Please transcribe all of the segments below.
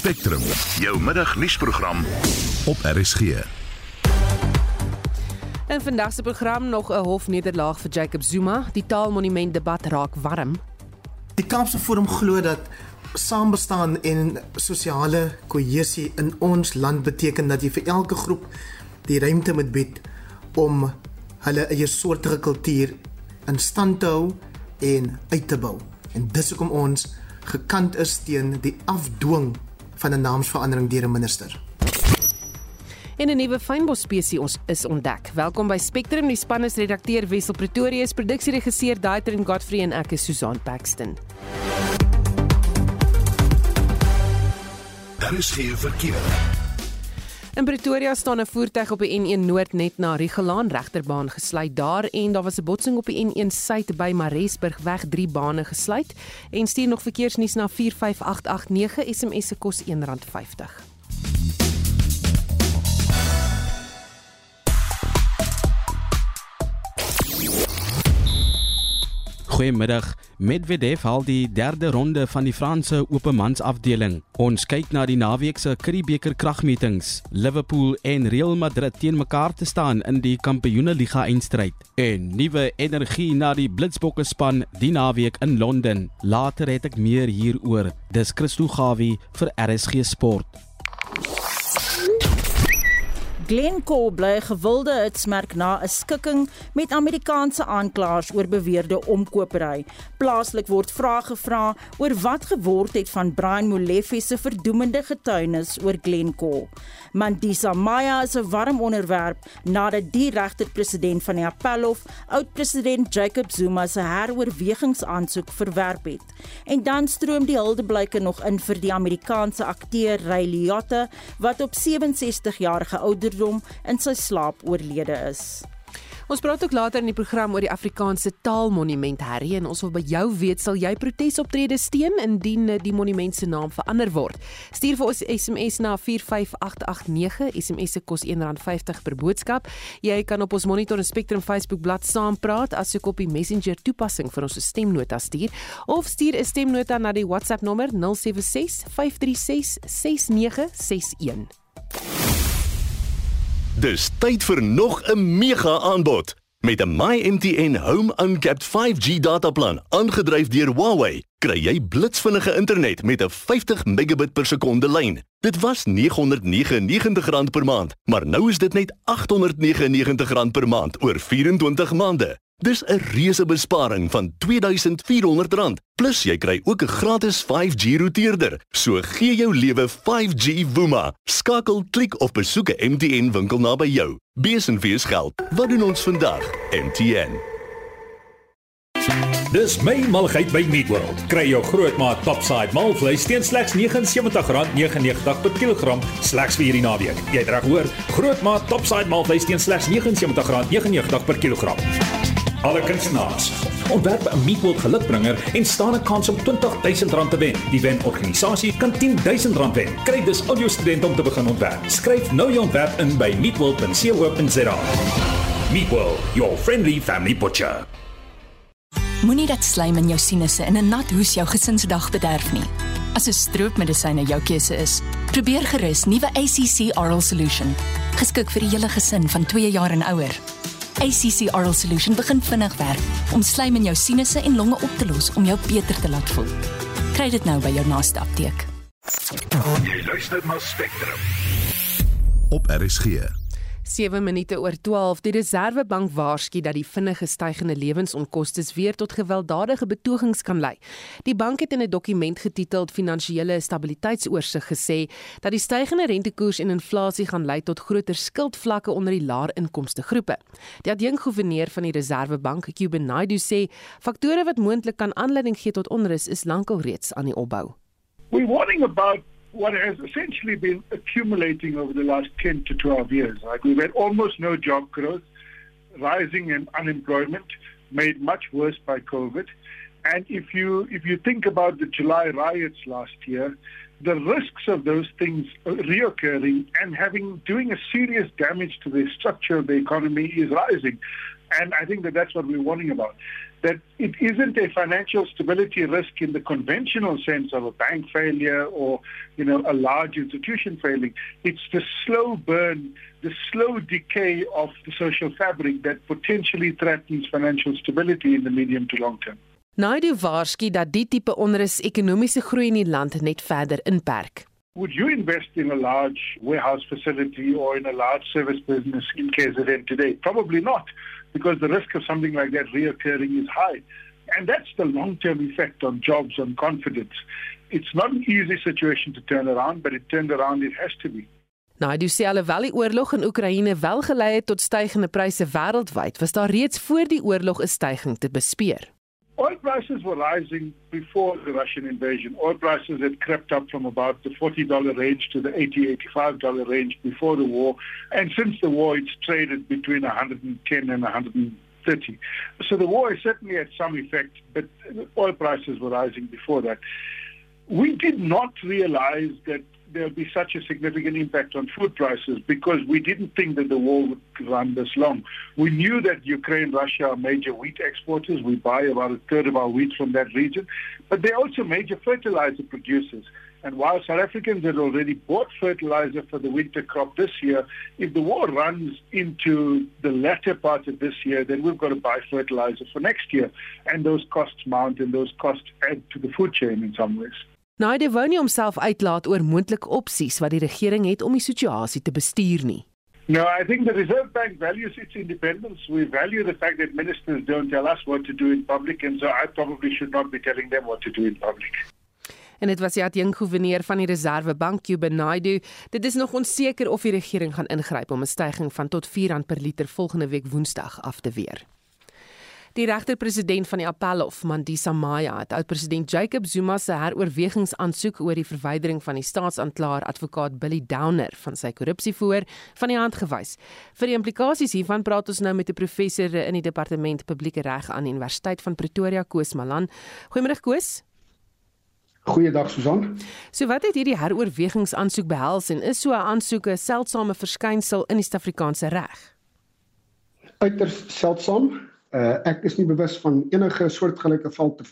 Spectrum, jou middagnuusprogram op RSG. In vandag se program nog 'n hofnederlaag vir Jacob Zuma. Die taalmonument debat raak warm. Die Kaapse Forum glo dat saambestaan en sosiale kohesie in ons land beteken dat jy vir elke groep die ruimte moet bied om hulle eie soortige kultuur in stand te hou en uit te bou. En dis hoekom ons gekant is teen die afdwing van 'n naamsverandering deur 'n minister. En 'n nuwe fynbos spesies is ontdek. Welkom by Spectrum, die span is redakteur Wessel Pretorius, produksieregisseur Daiter en Godfrey en ek is Susan Paxton. Daar is geen verkeer. In Pretoria staan 'n voertuig op die N1 Noord net na Rigelaan regterbaan gesluit daar en daar was 'n botsing op die N1 Suid by Maresburg weg 3 bane gesluit en stuur nog verkeersnuus na 45889 SMS se kos R1.50. Goeiemiddag. Medvedev haal die derde ronde van die Franse Opemansafdeling. Ons kyk na die naweek se Curriebeeker kragmetings. Liverpool en Real Madrid teen mekaar te staan in die Kampioenligga eindstryd. En nuwe energie na die Blitsbokke span die naweek in Londen. Later het ek meer hieroor. Dis Christo Gawie vir RSG Sport. Glencore bly gewilde hitsmerk na 'n skikking met Amerikaanse aanklaers oor beweerde omkopery. Plaaslik word vrae gevra oor wat geword het van Brian Molefe se verdoemende getuienis oor Glencore. Mandisa Maya is 'n warm onderwerp nadat die regter-president van die Appelhof, oud-president Jacob Zuma se heroorwegingsaansoek verwerp het. En dan stroom die huldeblyke nog in vir die Amerikaanse akteur Ray Liotta wat op 67 jarige ouderdom in sy slaap oorlede is. Ons praat ook later in die program oor die Afrikaanse Taalmonument Harry en ons wil by jou weet sal jy protesoptrede steun indien eh, die monument se naam verander word. Stuur vir ons SMS na 45889. SMS se kos R1.50 per boodskap. Jy kan op ons Monitor en Spectrum Facebook bladsy saampraat asook op die Messenger toepassing vir ons stemnota stuur of stuur 'n stemnota na die WhatsApp nommer 076 536 6961. Dis tyd vir nog 'n mega aanbod. Met 'n MyMTN Home Uncapped 5G dataplan aangedryf deur Huawei, kry jy blitsvinnige internet met 'n 50 megabit per sekonde lyn. Dit was R999 per maand, maar nou is dit net R899 per maand oor 24 maande. Dis 'n reuse besparing van R2400 plus jy kry ook 'n gratis 5G roteerder. So gee jou lewe 5G woema. Skakel, klik of besoek 'n MTN winkel naby jou. Besin vir geld. Wat doen ons vandag? MTN. Dis my malgheid by Meatworld. Kry jou grootmaat topside malvleis teen slegs R79.99 per kilogram slegs vir hierdie naweek. Jy het reg hoor, grootmaat topside malvleis teen slegs R79.99 per kilogram alle kunstenaars. Ontwerp 'n Meatworld gelukbringer en staan 'n kans om R20000 te wen. Die wen-organisasie kan R10000 wen. Kry dus al jou studente om te begin ontwerp. Skryf nou jou ontwerp in by meatworld.co.za. Meatworld, your friendly family butcher. Moenie dat slaim in jou sinusse in 'n nat hoes jou gesinsdag bederf nie. As 'n stroopmedisyne jou keuse is, probeer gerus nuwe ACC Oral Solution, geskik vir die hele gesin van 2 jaar en ouer. ACC Oral Solution begin vinnig werk om slijm in jou sinusse en longe op te los om jou beter te laat voel. Kry dit nou by jou naaste apteek. Jy luister na Spectrum. Op RSG. 7 minute oor 12 die Reserwebank waarsku dat die vinnige stygende lewensonkoste weer tot gewelddadige betogings kan lei. Die bank het in 'n dokument getiteld Finansiële Stabiliteitsoorsig gesê dat die stygende rentekoers en inflasie gaan lei tot groter skuldvlakke onder die laer inkomste groepe. Die adjunkgouverneur van die Reserwebank, Cuban Naidu sê faktore wat moontlik kan aanleiding gee tot onrus is lankal reeds aan die opbou. We're warning about what has essentially been accumulating over the last 10 to 12 years. Like we've had almost no job growth, rising in unemployment, made much worse by COVID. And if you if you think about the July riots last year, the risks of those things reoccurring and having doing a serious damage to the structure of the economy is rising. And I think that that's what we're warning about. That it isn't a financial stability risk in the conventional sense of a bank failure or you know a large institution failing. It's the slow burn the slow decay of the social fabric that potentially threatens financial stability in the medium to long term. Naidu waarsku dat die tipe onrus ekonomiese groei in die land net verder inperk Would you invest in a large warehouse facility or in a large service business in KZN today? Probably not. because the risk of something like that reoccurring is high. And that's the long-term effect on jobs and confidence. It's not an easy situation to turn around, but it turned around it has to be. Nou, jy sê alhoewel die oorlog in Oekraïne wel gelei het tot stygende pryse wêreldwyd, was daar reeds voor die oorlog 'n stygings te bespeer. Oil prices were rising before the Russian invasion. Oil prices had crept up from about the $40 range to the $80, $85 range before the war. And since the war, it's traded between 110 and 130. So the war certainly had some effect, but oil prices were rising before that. We did not realize that there'll be such a significant impact on food prices because we didn't think that the war would run this long. We knew that Ukraine, Russia are major wheat exporters. We buy about a third of our wheat from that region, but they're also major fertilizer producers. And while South Africans had already bought fertilizer for the winter crop this year, if the war runs into the latter part of this year, then we've got to buy fertilizer for next year. And those costs mount and those costs add to the food chain in some ways. Naide wou nie homself uitlaat oor moontlike opsies wat die regering het om die situasie te bestuur nie. No, I think the Reserve Bank values its independence. We value the fact that ministers don't tell us what to do in public and so I probably should not be telling them what to do in public. En dit was die adjunkgouverneur van die Reservebank, Cuban Naidu. Dit is nog onseker of die regering gaan ingryp om 'n stygings van tot R4 per liter volgende week Woensdag af te weer. Die regter-president van die Appelhof, Mandisa Maya, het oud-president Jacob Zuma se heroorwegingsaansoek oor die verwydering van die staatsanklaer advokaat Billy Downer van sy korrupsievoer van die hand gewys. Vir die implikasies hiervan praat ons nou met 'n professor in die departement publieke reg aan die Universiteit van Pretoria, Koos Malan. Goeiemôre Koos. Goeiedag Susan. So wat het hierdie heroorwegingsaansoek behels en is so 'n aansoek 'n seldsame verskynsel in die Suid-Afrikaanse reg? Uiters seldsaam. Uh, ek is nie bewus van enige soortgelyke geval te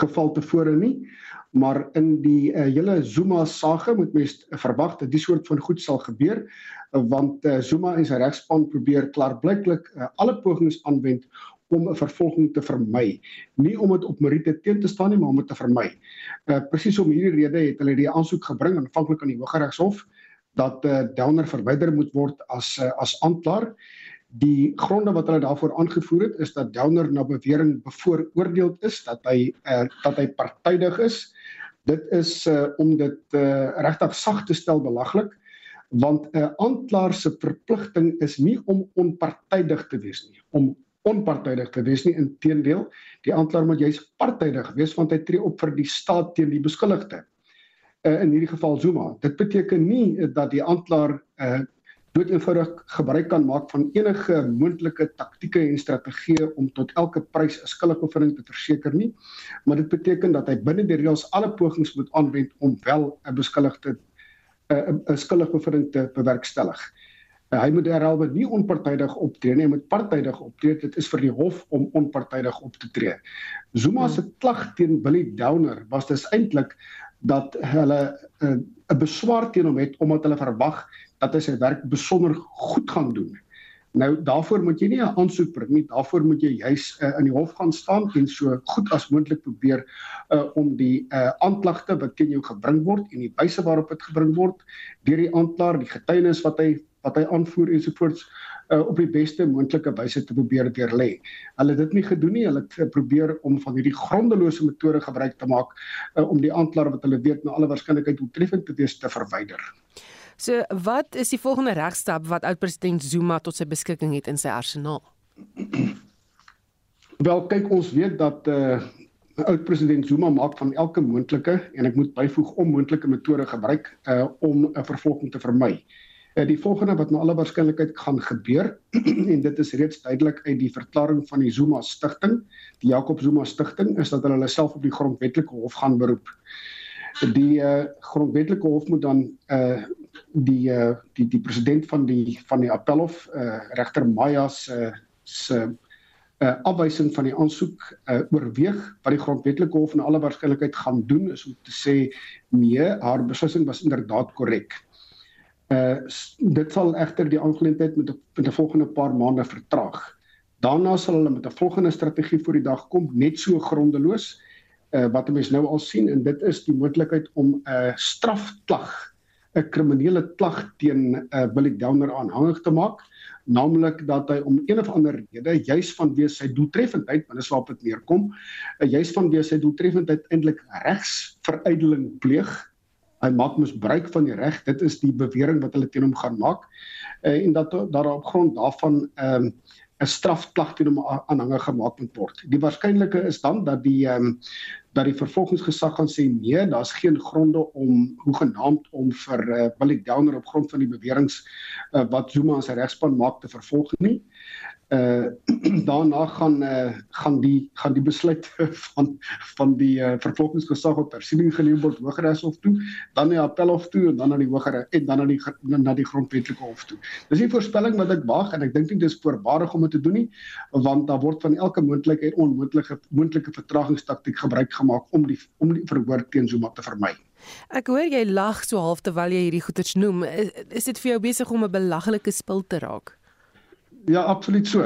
geval tevore nie, maar in die uh, hele Zuma sage moet mens verwag dat die soort van goed sal gebeur uh, want uh, Zuma en sy regspan probeer klaarblyklik uh, alle pogings aanwend om 'n vervolging te vermy. Nie om dit op meriete teen te staan nie, maar om dit te vermy. Uh presies om hierdie rede het hulle die aansoek gebring aanvanklik aan die Hooggeregshof dat uh, Downer verwyder moet word as uh, as aanklaer. Die gronde wat hulle daarvoor aangevoer het is dat Downer na bewering bevooroordeel is dat hy uh, dat hy partydig is. Dit is uh, om dit uh, regtig sag te stel belaglik want 'n uh, aanklaer se verpligting is nie om onpartydig te wees nie, om onpartydig te wees nie inteendeel die aanklaer moet juis partydig wees want hy tree op vir die staat teen die beskuldigde. Uh, in hierdie geval Zuma. Dit beteken nie dat die aanklaer uh, doeteenvoudig gebruik kan maak van enige moontlike taktieke en strategieë om tot elke prys 'n skuldigbevinding te verseker nie. Maar dit beteken dat hy binne die reëls alle pogings moet aanwend om wel 'n beskuldigde 'n 'n skuldigbevinding te bewerkstellig. Hy moet derhalwe nie onpartydig optree nie, hy moet partydig optree. Dit is vir die hof om onpartydig op te tree. Zuma se klag teen Billy Downer was dus eintlik dat hulle uh, 'n uh, beswaar teen hom het omdat hulle verwag dat hy sy werk besonder goed gaan doen. Nou daarvoor moet jy nie 'n aansoek bring nie, daarvoor moet jy juis uh, in die hof gaan staan en so goed as moontlik probeer uh, om die uh, aanklagte wat teen jou gebring word en die wyse waarop dit gebring word deur die aanklaer, die getuienis wat hy wat hy aanvoer ensovoorts uh, op die beste moontlike wyse te probeer deurlê. Hulle het dit nie gedoen nie, hulle het probeer om van hierdie grondelose metode gebruik te maak uh, om die aanklaer wat hulle weet na alle waarskynlikheid doeltreffend te wees te verwyder. So, wat is die volgende regstap wat oud-president Zuma tot sy beskikking het in sy arsenaal? Wel, kyk ons weet dat uh oud-president Zuma maak van elke moontlike en ek moet byvoeg onmoontlike metode gebruik uh om 'n vervolging te vermy. Uh die volgende wat na alle waarskynlikheid gaan gebeur en dit is reeds duidelik uit die verklaring van die Zuma stigting, die Jacob Zuma stigting, is dat hulle hulle self op die grondwetlike hof gaan beroep. Die uh grondwetlike hof moet dan uh die uh, die die president van die van die Appelhof uh, regter Maya se se uh, afwysing van die aansoek uh, oorweeg wat die grondwetlike hof in alle waarskynlikheid gaan doen is om te sê nee, haar beslissing was inderdaad korrek. Uh dit sal egter die aangeleentheid met met 'n volgende paar maande vertraag. Daarna sal hulle met 'n volgende strategie voor die dag kom, net so grondeloos uh wat mense nou al sien en dit is die moontlikheid om 'n uh, strafklag, 'n kriminele klag teen 'n uh, Billy Downer aanhangig te maak naamlik dat hy om een of ander rede juis vanweë sy doeltreffendheid, want dit is waarop dit neerkom, uh, juis vanweë sy doeltreffendheid eintlik regsveruideling pleeg. Hy maak misbruik van die reg. Dit is die bewering wat hulle teen hom gaan maak. Uh, en dat daar op grond daarvan ehm, 'n um, strafklag teen hom aanhangig gemaak moet word. Die waarskynlike is dan dat die ehm um, dat die vervolgingsgesag gaan sê nee, daar's geen gronde om hoegenaamd om vir uh, Willie Downer op grond van die beweringe uh, wat Zuma 'n regspan maak te vervolg nie uh daarna gaan uh gaan die gaan die besluit van van die uh, vervolgingsgesag op persiening geneem word hogeregshof toe, dan na appelhof toe en dan na die hogere en dan na die na die grondwetlike hof toe. Dis nie voorspelling wat ek waag en ek dink nie dis voorbarig om dit te doen nie, want daar word van elke moontlike en onmoontlike moontlike vertragingstaktiek gebruik gemaak om die om die verhoor teen Zuma te vermy. Ek hoor jy lag so half terwyl jy hierdie goeters noem. Is, is dit vir jou besig om 'n belaglike spil te raak? Ja, absoluut so.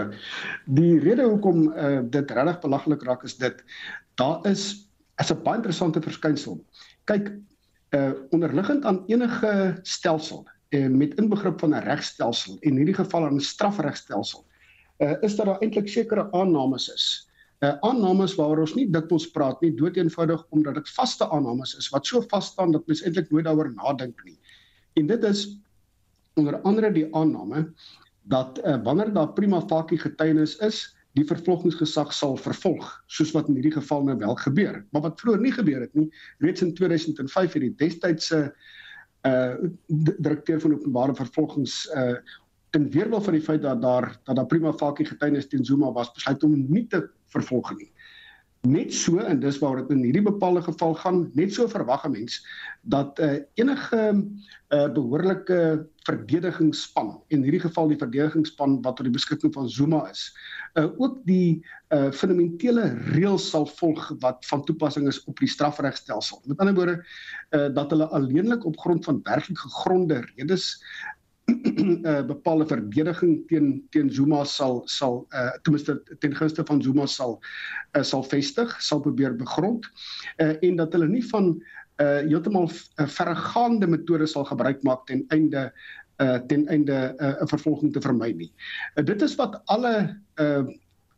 Die rede hoekom uh, dit regtig belaglik raak is dit daar is is 'n baie interessante verskynsel. Kyk, uh onderliggend aan enige stelsel uh, met inbegrip van 'n regstelsel en in hierdie geval 'n strafregstelsel, uh is daar eintlik sekere aannames is. Uh aannames waaroor ons nie dikwels praat nie, dood eenvoudig omdat dit vaste aannames is wat so vas staan dat mens eintlik nooit daaroor nadink nie. En dit is onder andere die aanname dat uh, wanneer daar prima facie getuienis is, die vervolgingsgesag sal vervolg, soos wat in hierdie geval nou wel gebeur. Maar wat vroeër nie gebeur het nie, reeds in 2005 het die destydse uh direkteur van openbare vervolgings uh ten weerwil van die feit dat daar dat daar prima facie getuienis teen Zuma was, besluit om nie te vervolg nie. Net so en dis waar dit in hierdie bepaalde geval gaan, net so verwag 'n mens dat uh, enige uh, behoorlike verdedigingsspan en in hierdie geval die verdedigingsspan wat tot die beskikking van Zuma is, uh, ook die uh, fundamentele reëls sal volg wat van toepassing is op die strafregstelsel. Met ander woorde, uh, dat hulle alleenlik op grond van werklik gegronde redes uh, bepaalde verdediging teen teen Zuma sal sal uh, ten minste ten gunste van Zuma sal uh, sal vestig, sal probeer begrond uh, en dat hulle nie van uh, heeltemal verregaande metodes sal gebruik maak ten einde uh, ten einde 'n uh, vervolging te vermy nie. Uh, dit is wat alle uh,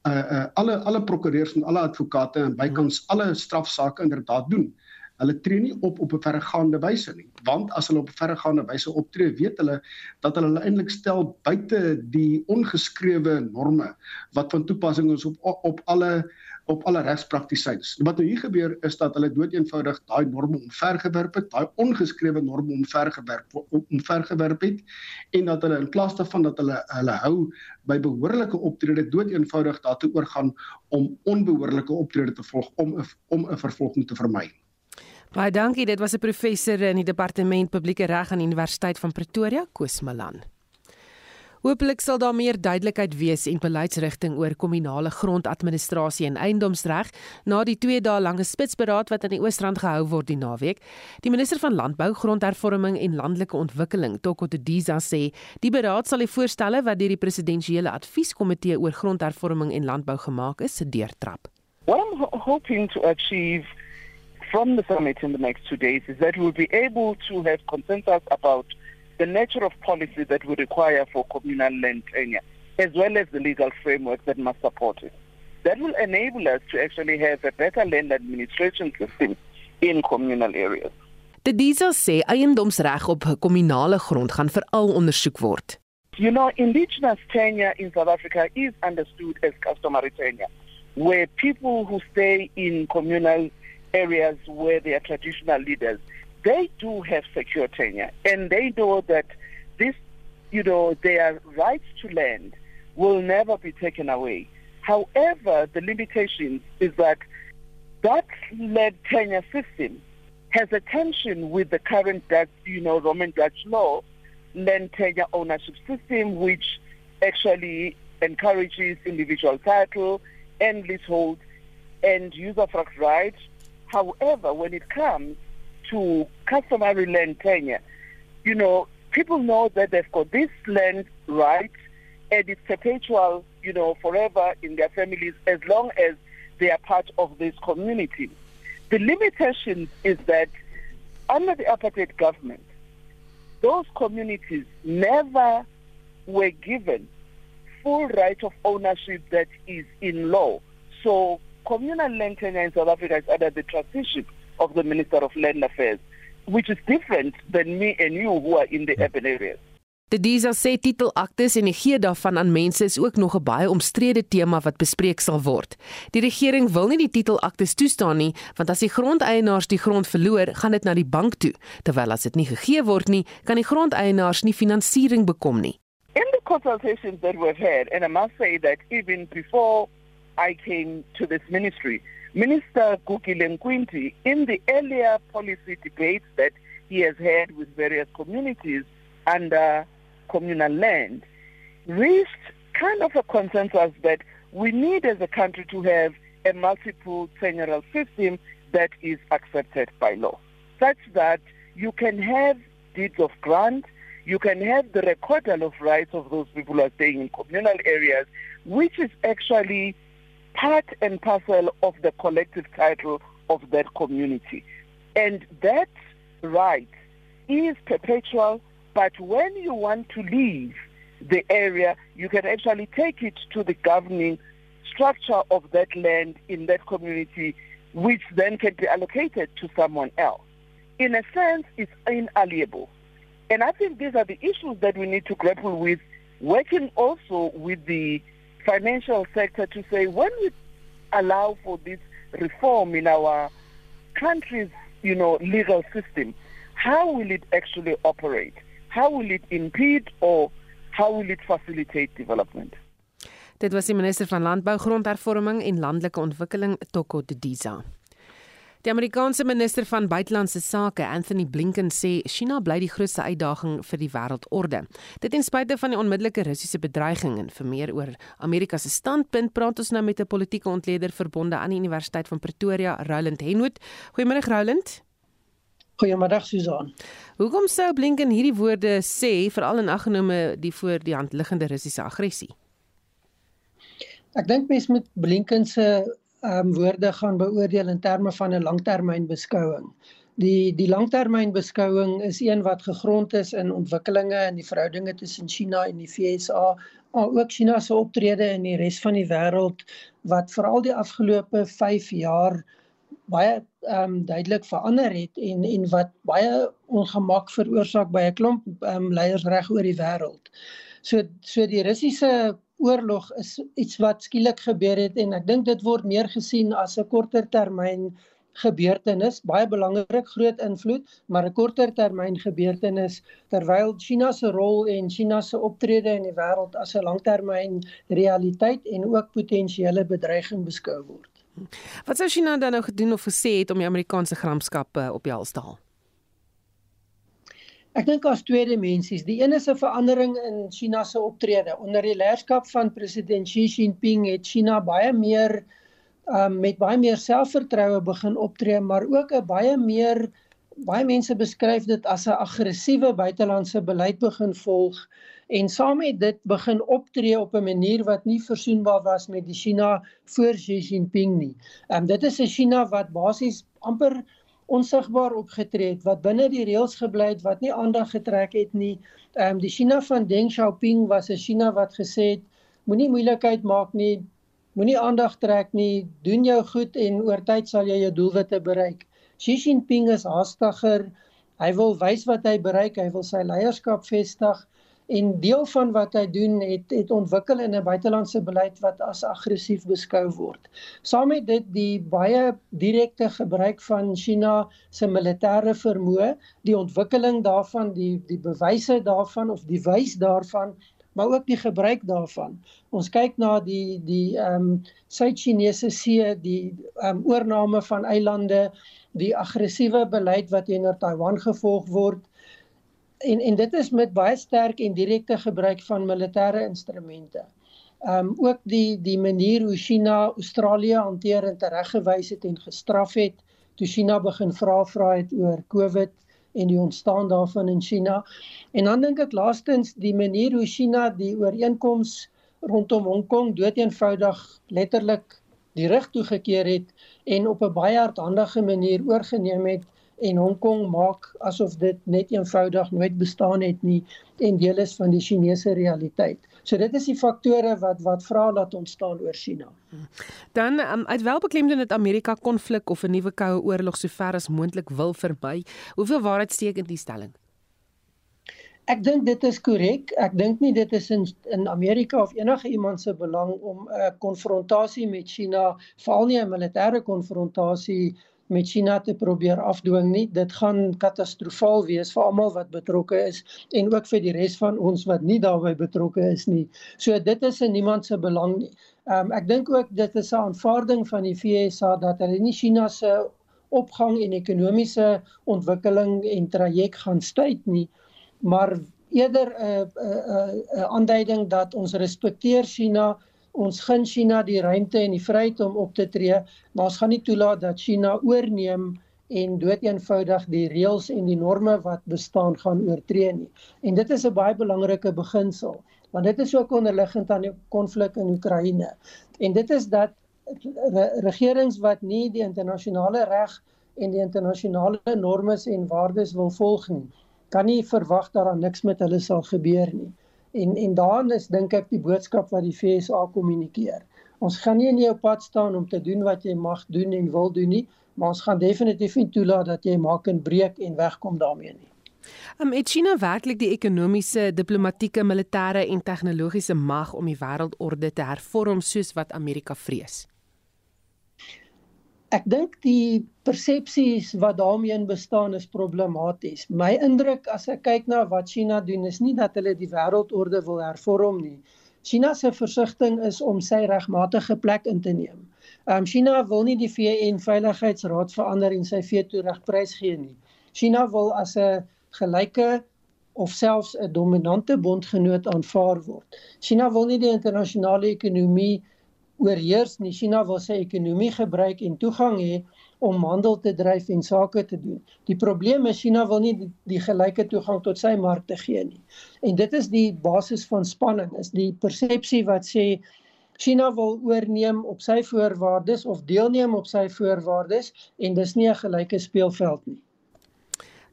uh, uh, alle alle prokureurs en alle advokate en bykans alle strafsaake inderdaad doen. Uh, Hulle tree nie op op 'n verregaande wyse nie, want as hulle op 'n verregaande wyse optree, weet hulle dat hulle eintlik stel buite die ongeskrewe norme wat van toepassing is op op alle op alle regspraktisyns. Wat nou hier gebeur is dat hulle doeteenvoudig daai norme omvergewerp het, daai ongeskrewe norme omvergewerp omvergewerp het en dat hulle in plaas daarvan dat hulle hulle hou by behoorlike optrede doeteenvoudig daartoe oorgaan om onbehoorlike optrede te volg om om 'n vervolging te vermy. Baie dankie. Dit was 'n professor in die departement publieke reg aan die Universiteit van Pretoria, Koos Malan. Hoopelik sal daar meer duidelikheid wees en beleidsrigting oor kommunale grondadministrasie en eiendomsreg na die 2 dae lange spitsberaad wat aan die Oosrand gehou word die naweek. Die minister van Landbou, Grondhervorming en Landelike Ontwikkeling, Toko Diza sê, die beraad sal die voorstelle wat deur die presidensiële advieskomitee oor grondhervorming en landbou gemaak is, deurtrap. What I'm hoping to achieve from the summit in the next two days is that we'll be able to have consensus about the nature of policy that we require for communal land tenure, as well as the legal framework that must support it. That will enable us to actually have a better land administration system in communal areas. Die Diesel sê eiendomsreg op kommunale grond gaan veral ondersoek word. You know, indigenous tenure in South Africa is understood as customary tenure, where people who stay in communal areas where they are traditional leaders, they do have secure tenure and they know that this, you know, their rights to land will never be taken away. However, the limitation is that that land tenure system has a tension with the current Dutch, you know, Roman Dutch law land tenure ownership system, which actually encourages individual title and leasehold and usufruct rights. However, when it comes to customary land tenure, you know, people know that they've got this land right and it's perpetual, you know, forever in their families as long as they are part of this community. The limitation is that under the apartheid government, those communities never were given full right of ownership that is in law. So communal land tenure in South Africa is under the trusteeship of the Minister of Land Affairs, which is different than me and you who are in the urban areas. Die DISA sê titelaktes en die gee daarvan aan mense is ook nog 'n baie omstrede tema wat bespreek sal word. Die regering wil nie die titelaktes toestaan nie, want as die grondeienaars die grond verloor, gaan dit na die bank toe, terwyl as dit nie gegee word nie, kan die grondeienaars nie finansiering bekom nie. In the consultations that we've had, and I must say that even before I came to this ministry, Minister Gugile Nkwinti, in the earlier policy debates that he has had with various communities under communal land, reached kind of a consensus that we need as a country to have a multiple tenurial system that is accepted by law, such that you can have deeds of grant, you can have the recordal of rights of those people who are staying in communal areas, which is actually part and parcel of the collective title of that community. And that right is perpetual but when you want to leave the area, you can actually take it to the governing structure of that land in that community, which then can be allocated to someone else. In a sense, it's inalienable. And I think these are the issues that we need to grapple with, working also with the financial sector to say when we allow for this reform in our country's, you know, legal system, how will it actually operate? how will it impede or how will it facilitate development? Dit was die minister van Landbou, Grondhervorming en Landelike Ontwikkeling, Toko Didiza. Die Amerikaanse minister van Buitelandse Sake, Anthony Blinken, sê China bly die grootste uitdaging vir die wêreldorde. Dit ten spyte van die onmiddellike Russiese bedreiging en vir meer oor Amerika se standpunt, praat ons nou met 'n politieke ontleder verbonde aan die Universiteit van Pretoria, Roland Henwood. Goeiemôre Roland. Goeiemiddag Susan. Hoekom sou Blinken hierdie woorde sê veral in aggenome die voor die hand liggende Russiese aggressie? Ek dink mens moet Blinken se um, woorde gaan beoordeel in terme van 'n langtermynbeskouing. Die die langtermynbeskouing is een wat gegrond is in ontwikkelinge in die verhoudinge tussen China en die VSA, maar ook China se optrede in die res van die wêreld wat veral die afgelope 5 jaar baie ehm um, duidelik verander het en en wat baie ongemak veroorsaak by 'n klomp ehm um, leiers reg oor die wêreld. So so die Russiese oorlog is iets wat skielik gebeur het en ek dink dit word meer gesien as 'n korter termyn gebeurtenis, baie belangrik, groot invloed, maar 'n korter termyn gebeurtenis terwyl China se rol en China se optrede in die wêreld as 'n langtermyn realiteit en ook potensiële bedreiging beskou word. Wat sou China dan nou gedoen of gesê het om die Amerikaanse gramskappe op die hals te haal? Ek dink as twee dimensies. Die een is 'n verandering in China se optrede. Onder die leierskap van president Xi Jinping het China baie meer um, met baie meer selfvertroue begin optree, maar ook 'n baie meer baie mense beskryf dit as 'n aggressiewe buitelandse beleid begin volg en saam met dit begin optree op 'n manier wat nie versoenbaar was met die China voor Xi Jinping nie. Ehm um, dit is 'n China wat basies amper onsigbaar opgetree het, wat binne die reëls gebly het, wat nie aandag getrek het nie. Ehm um, die China van Deng Xiaoping was 'n China wat gesê het moenie moeilikheid maak nie, moenie aandag trek nie, doen jou goed en oor tyd sal jy jou doelwitte bereik. Xi Jinping is haastiger. Hy wil wys wat hy bereik, hy wil sy leierskap vestig en deel van wat hy doen het het ontwikkel in 'n buitelandse beleid wat as aggressief beskou word. Saam met dit die baie direkte gebruik van China se militêre vermoë, die ontwikkeling daarvan, die die bewyse daarvan of die wys daarvan maar ook die gebruik daarvan. Ons kyk na die die ehm um, Suid-Chinese See, die ehm um, oorname van eilande, die aggressiewe beleid wat teenoor Taiwan gevolg word en en dit is met baie sterk en direkte gebruik van militêre instrumente. Ehm um, ook die die manier hoe China Australië hanteer en tereggewys het en gestraf het toe China begin vra vra het oor COVID en die ontstaan daarvan in China. En dan dink ek laastens die manier hoe China die ooreenkoms rondom Hong Kong doeteenvoudig letterlik die rug toegekeer het en op 'n baie hardhandige manier oorgeneem het en Hong Kong maak asof dit net eenvoudig nooit bestaan het nie en deel is van die Chinese realiteit. So dit is die faktore wat wat vra laat ontstaan oor China. Dan um, uit welbeklemde dat Amerika konflik of 'n nuwe koue oorlog sover as moontlik wil verby. Hoeveel waarheid steek in die stelling? Ek dink dit is korrek. Ek dink nie dit is in in Amerika of enige iemand se belang om 'n konfrontasie met China, veral nie 'n militêre konfrontasie met China te probeer afdwing nie. Dit gaan katastrofaal wees vir almal wat betrokke is en ook vir die res van ons wat nie daarbey betrokke is nie. So dit is in niemand se belang nie. Um, ek dink ook dit is 'n aanvaarding van die VSA dat hulle nie China se opgang en ekonomiese ontwikkeling en traject gaan stuit nie maar eerder 'n uh, 'n uh, 'n uh, aanduiding dat ons respekteer China, ons gun China die ruimte en die vryheid om op te tree, maar ons gaan nie toelaat dat China oorneem en doeteenvoudig die reëls en die norme wat bestaan gaan oortree nie. En dit is 'n baie belangrike beginsel, want dit is ook onderliggend aan die konflik in Oekraïne. En dit is dat re regerings wat nie die internasionale reg en die internasionale normes en waardes wil volg nie, kan nie verwag dat daar niks met hulle sal gebeur nie. En en daarin is dink ek die boodskap wat die FSA kommunikeer. Ons gaan nie in jou pad staan om te doen wat jy mag doen en wil doen nie, maar ons gaan definitief nie toelaat dat jy maak en breek en wegkom daarmee nie. Um, het China werklik die ekonomiese, diplomatieke, militêre en tegnologiese mag om die wêreldorde te hervorm soos wat Amerika vrees? Ek dink die persepsies wat daarmee bestaan is problematies. My indruk as ek kyk na wat China doen is nie dat hulle die wêreldorde wil hervorm nie. China se versigtiging is om sy regmatige plek in te neem. Ehm um, China wil nie die VN Veiligheidsraad verander en sy veto reg prysgee nie. China wil as 'n gelyke of selfs 'n dominante bondgenoot aanvaar word. China wil nie die internasionale ekonomie oorheers nie. China wil sy ekonomie gebruik en toegang hê om handel te dryf en sake te doen. Die probleem is China wil nie die, die gelyke toegang tot sy markte gee nie. En dit is die basis van spanning, is die persepsie wat sê China wil oorneem op sy voorwaardes of deelneem op sy voorwaardes en dis nie 'n gelyke speelveld nie.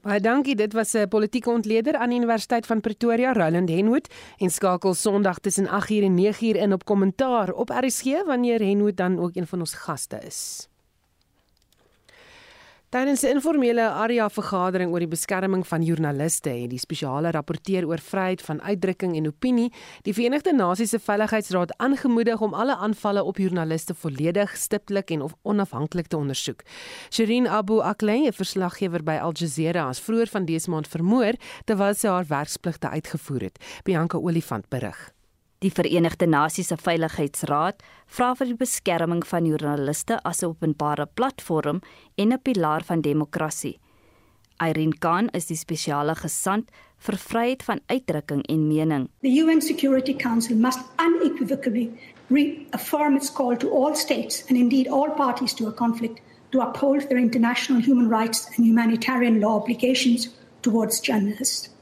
Baie dankie. Dit was 'n politieke ontleder aan die Universiteit van Pretoria, Roland Henwood, en skakel Sondag tussen 8:00 en 9:00 in op kommentaar op RSG wanneer Henwood dan ook een van ons gaste is. Tydens 'n informele area vergadering oor die beskerming van joernaliste en die spesiale rapporteur oor vryheid van uitdrukking en opinie, die Verenigde Nasies se Veiligheidsraad aangemoedig om alle aanvalle op joernaliste volledig, stiptelik en onafhanklik te ondersoek. Shirin Abu Akleh, 'n verslaggewer by Al Jazeera, is vroeër van dese maand vermoor terwyl sy haar werkspligte uitgevoer het. Bianca Olifant berig. Die Verenigde Nasies se Veiligheidsraad vra vir die beskerming van joernaliste as 'n openbare platform en 'n pilaar van demokrasie. Irene Khan is die spesiale gesant vir vryheid van uitdrukking en mening. The UN Security Council must unequivocally reaffirm its call to all states and indeed all parties to a conflict to uphold their international human rights and humanitarian law obligations towards journalists.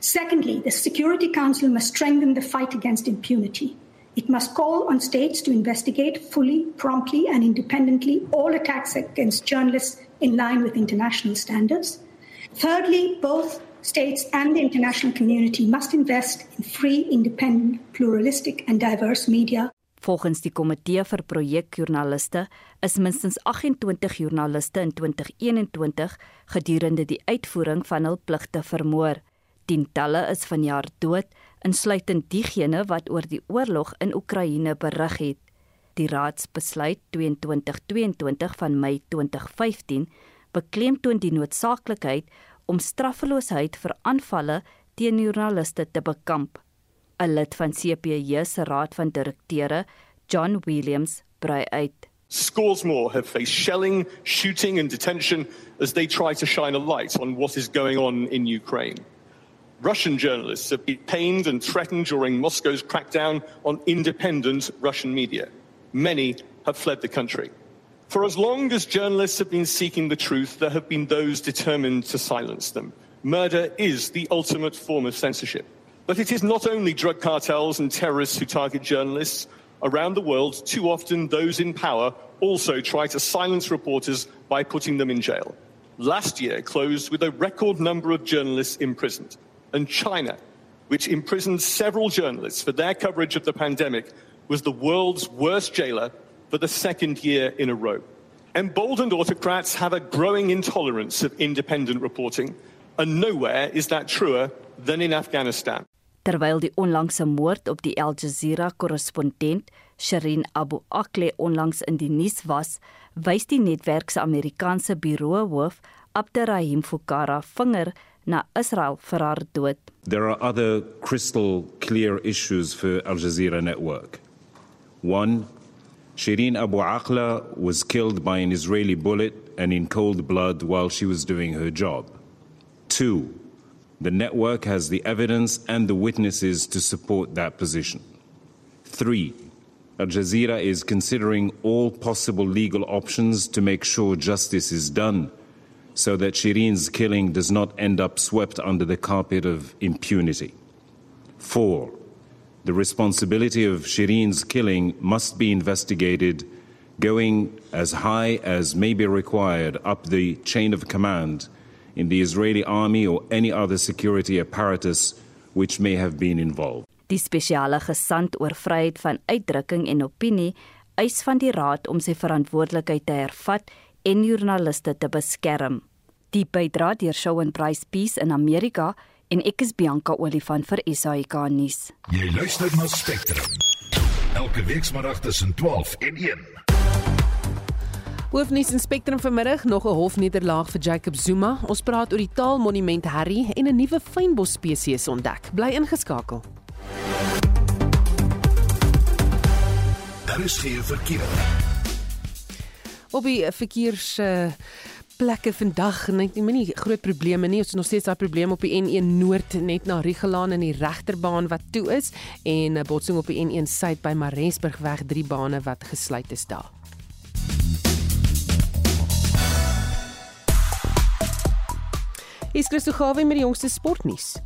Secondly, the Security Council must strengthen the fight against impunity. It must call on states to investigate fully, promptly, and independently all attacks against journalists in line with international standards. Thirdly, both states and the international community must invest in free, independent, pluralistic, and diverse media. Volgens die komitee vir projekjoernaliste is minstens 28 joernaliste in 2021 gedurende die uitvoering van hul pligte vermoor. Tientalle is vanjaar dood, insluitend diegene wat oor die oorlog in Oekraïne berig het. Die raadsbesluit 2222 van Mei 2015 beklemtoon die noodsaaklikheid om straffeloosheid vir aanvalle teen joernaliste te bekamp. 'n Lid van CPJ se raad van direkteure, John Williams, brei uit. Scores more have faced shelling, shooting and detention as they try to shine a light on what is going on in Ukraine. Russian journalists have been pained and threatened during Moscow's crackdown on independent Russian media. Many have fled the country. For as long as journalists have been seeking the truth, there have been those determined to silence them. Murder is the ultimate form of censorship. But it is not only drug cartels and terrorists who target journalists. Around the world, too often those in power also try to silence reporters by putting them in jail. Last year closed with a record number of journalists imprisoned. And China, which imprisoned several journalists for their coverage of the pandemic, was the world's worst jailer for the second year in a row. Emboldened autocrats have a growing intolerance of independent reporting, and nowhere is that truer than in Afghanistan. Terwyl die onlangse moord op die Al Jazeera korrespondent Shireen Abu Akleh onlangs in die nuus was, wys die netwerk se Amerikaanse bureauhoof Abderrahim Fukara vinger na Israel dood. There are other crystal clear issues for Al Jazeera network. One, Shireen Abu Akleh was killed by an Israeli bullet and in cold blood while she was doing her job. Two, the network has the evidence and the witnesses to support that position. Three, Al Jazeera is considering all possible legal options to make sure justice is done so that Shireen's killing does not end up swept under the carpet of impunity. Four, the responsibility of Shireen's killing must be investigated going as high as may be required up the chain of command in the Israeli army or any other security apparatus which may have been involved. Die spesiale gesant oor vryheid van uitdrukking en opinie eis van die raad om sy verantwoordelikheid te hervat en joernaliste te beskerm. Die bydra deur Shawn Price Peace in Amerika en ek is Bianca Olifant vir SAK nuus. Jy luister na Spectrum. Elke week saterdag tussen 12 en 1. Hoofnuus in Spectrum vanmiddag nog 'n hofnederlaag vir Jacob Zuma. Ons praat oor die Taalmonument Harry en 'n nuwe fynbos spesies ontdek. Bly ingeskakel. Daar is geen verkeer. Op die verkeers uh, plekke vandag net nie, nie groot probleme nie. Ons het nog steeds daai probleem op die N1 Noord net na Rigelaan in die regterbaan wat toe is en 'n botsing op die N1 Suid by Maresburg weg drie bane wat gesluit is daar. Is Christo Gawe met die jongste sportnuus.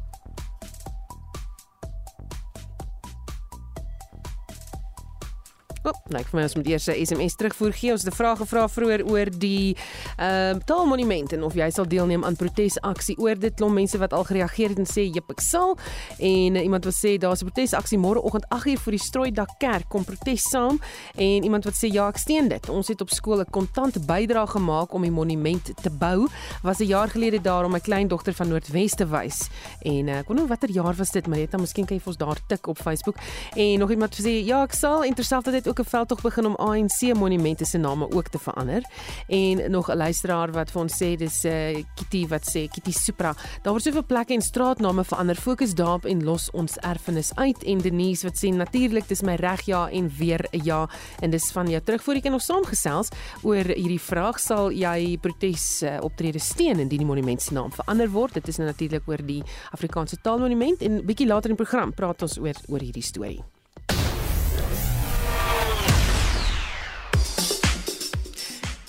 Oh, nou vir my ons moet eers 'n SMS terugvoer gee. Ons het 'n vraag gevra vroeër oor die ehm uh, taalmonument en of jy sal deelneem aan protesaksie oor dit. Klom mense wat al gereageer het en sê jep ek sal. En uh, iemand wat sê daar's 'n protesaksie môreoggend 8uur voor die Strooidak Kerk kom protes saam en iemand wat sê ja ek steun dit. Ons het op skool 'n kontant bydrae gemaak om die monument te bou. Was 'n jaar gelede daar om my kleindogter van Noordwes te wys. En uh, ek wonder watter jaar was dit, Marita, miskien kan jy vir ons daar tik op Facebook. En nog iemand sê ja ek sal interessant dat dit ook 'n veldtog begin om ANC monumente se name ook te verander. En nog 'n luisteraar wat vir ons sê dis uh, Kitty wat sê Kitty Supra. Daar word soveel plekke en straatname verander. Fokus daarop en los ons erfenis uit. En Denise wat sê natuurlik dis my reg ja en weer 'n ja. En dis van jou terug voor ek nog saamgesels oor hierdie vraag sal jy protes uh, optrede steun indien die monument se naam verander word. Dit is nou natuurlik oor die Afrikaanse taalmonument en bietjie later in die program praat ons oor oor hierdie storie.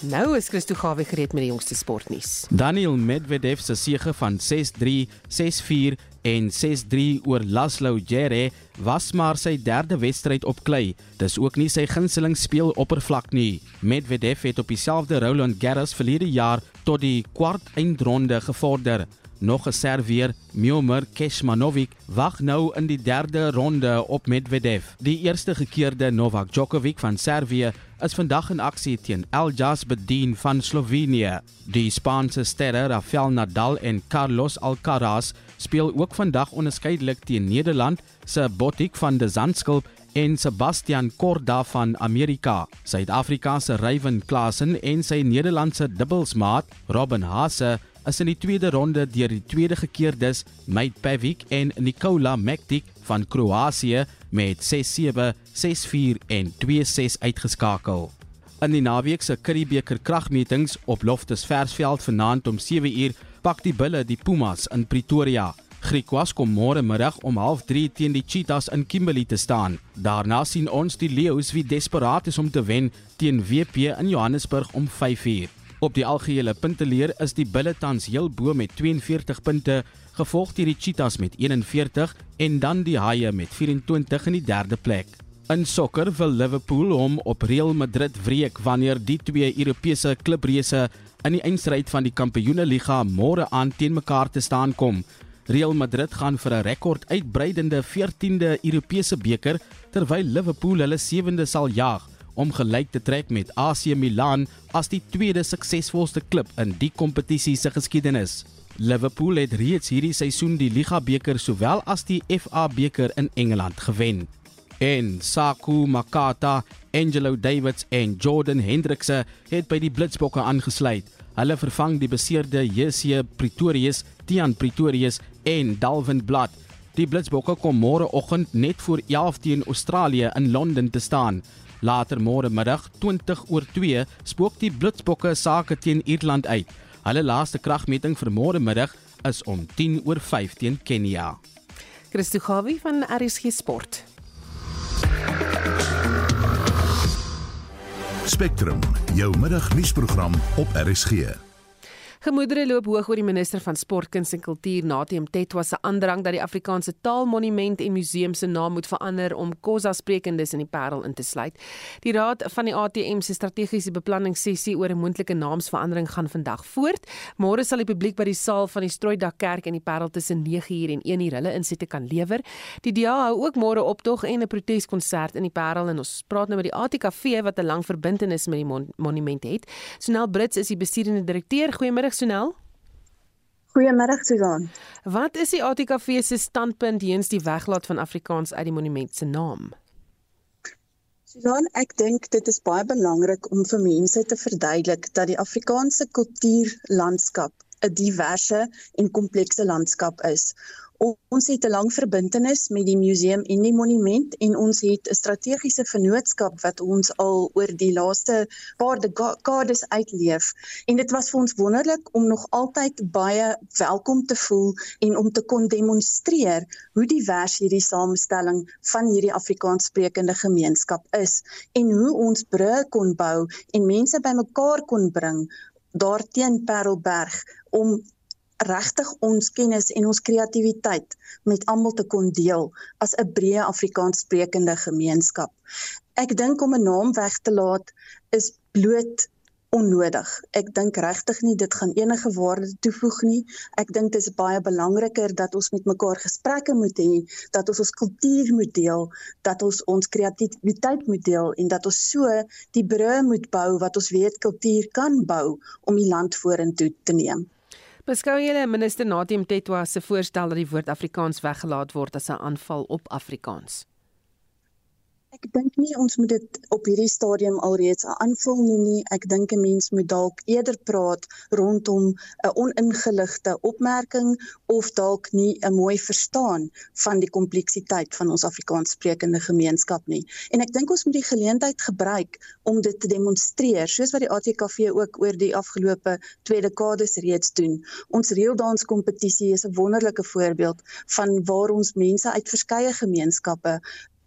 Nou is Christo Gawe gereed met die jongste sportnuus. Daniel Medvedev se sege van 6-3, 6-4 en 6-3 oor Laszlo Djere was maar sy derde wedstryd op klei. Dis ook nie sy gunsteling speel oppervlak nie. Medvedev het op dieselfde Roland Garros verlede jaar tot die kwart eindronde gevorder. Nog 'n Servier, Miomir Kecmanovic, wag nou in die derde ronde op Medvedev. Die eerste gekeerde Novak Djokovic van Servië is vandag in aksie teen Eljas Bedien van Slovenië. Die Spaanse sterre Rafael Nadal en Carlos Alcaraz speel ook vandag onderskeidelik teen Nederland se Botic van de Zandschulp en Sebastian Korda van Amerika. Suid-Afrika se Ryan Klassen en sy Nederlandse dubbelsmaat Robin Haase is in die tweede ronde deur die tweede gekeerdes Mate Pavic en Nikola Mektic van Kroasie met 6-7, 6-4 en 2-6 uitgeskakel. In die naweek se Curriebeeker kragmetings op Loftus Versveld vanaand om 7uur pak die Bulle die Pumas in Pretoria. Griquas kom môre middag om 0.30 teen die Cheetahs in Kimberley te staan. Daarna sien ons die Leeu's wie desperaat is om te wen teen WP in Johannesburg om 5uur. Op die algehele punteleer is die Bulle tans heel bo met 42 punte, gevolg deur die Cheetahs met 41 en dan die Haie met 24 in die derde plek. In sokker wil Liverpool hom op Real Madrid wreek wanneer die twee Europese klubreëse in die eindstryd van die Kampioenligga môre aan teen mekaar te staan kom. Real Madrid gaan vir 'n rekord uitbreidende 14de Europese beker terwyl Liverpool hulle 7de sal jaag om gelyk te trek met AC Milan as die tweede suksesvolste klub in die kompetisie se geskiedenis. Liverpool het reeds hierdie seisoen die Liga beker sowel as die FA beker in Engeland gewen. En Saku Makata, Angelo Davids en Jordan Hendrikse het by die Blitsbokke aangesluit. Hulle vervang die beseerde JC Pretorius, Tian Pretorius en Dalvin Blad. Die Blitsbokke kom môre oggend net voor 11 teen Australië in Londen te staan. Later môre middag 20 oor 2 spook die Blitsbokke sake teen Ierland uit. Hulle laaste kragmeting vir môre middag is om 10 oor 5 teen Kenia. Christo Gawie van RSG Sport. Spectrum, jou middagnuusprogram op RSG. Gemoedere loop hoog oor die minister van Sport, Kuns en Kultuur, Natem Tetwa se aandrang dat die Afrikaanse Taalmonument en Museum se naam moet verander om Khoza sprekendes in die Parel in te sluit. Die raad van die ATM se strategiese beplanning sessie oor 'n moontlike naamsverandering gaan vandag voort. Môre sal die publiek by die saal van die Strooidak Kerk in die Parel tussen 9uur en 1uur hulle insette kan lewer. Die DA hou ook môre optog en 'n proteskonsert in die Parel en ons praat nou met die ATKV wat 'n lang verbintenis met die mon monument het. Sonel Brits is die besturende direkteur. Goeiemôre Sonel. Goeiemôre Susan. Wat is die ATKV se standpunt teenoor die weglaat van Afrikaans uit die monument se naam? Susan, ek dink dit is baie belangrik om vir mense te verduidelik dat die Afrikaanse kultuurlandskap 'n diverse en komplekse landskap is. Ons het 'n lang verbintenis met die museum en die monument en ons het 'n strategiese vennootskap wat ons al oor die laaste paar dekades uitleef en dit was vir ons wonderlik om nog altyd baie welkom te voel en om te kon demonstreer hoe divers hierdie samestelling van hierdie Afrikaanssprekende gemeenskap is en hoe ons brûe kon bou en mense bymekaar kon bring daarteen Parelberg om regtig ons kennis en ons kreatiwiteit met almal te kon deel as 'n breë Afrikaans sprekende gemeenskap. Ek dink om 'n naam weg te laat is bloot onnodig. Ek dink regtig nie dit gaan enige waarde toevoeg nie. Ek dink dit is baie belangriker dat ons met mekaar gesprekke moet hê, dat ons ons kultuur moet deel, dat ons ons kreatiwiteit moet deel en dat ons so die brûe moet bou wat ons weet kultuur kan bou om die land vorentoe te neem. Beskou julle minister Natim Tetwa se voorstel dat die woord Afrikaans weggelaat word as 'n aanval op Afrikaans? Ek dink nie ons moet dit op hierdie stadium alreeds 'n aanval noem nie. Ek dink 'n mens moet dalk eerder praat rondom 'n oningeligte opmerking of dalk nie 'n mooi verstaan van die kompleksiteit van ons Afrikaanssprekende gemeenskap nie. En ek dink ons moet die geleentheid gebruik om dit te demonstreer, soos wat die ATKV ook oor die afgelope twee dekades reeds doen. Ons reeldans kompetisie is 'n wonderlike voorbeeld van waar ons mense uit verskeie gemeenskappe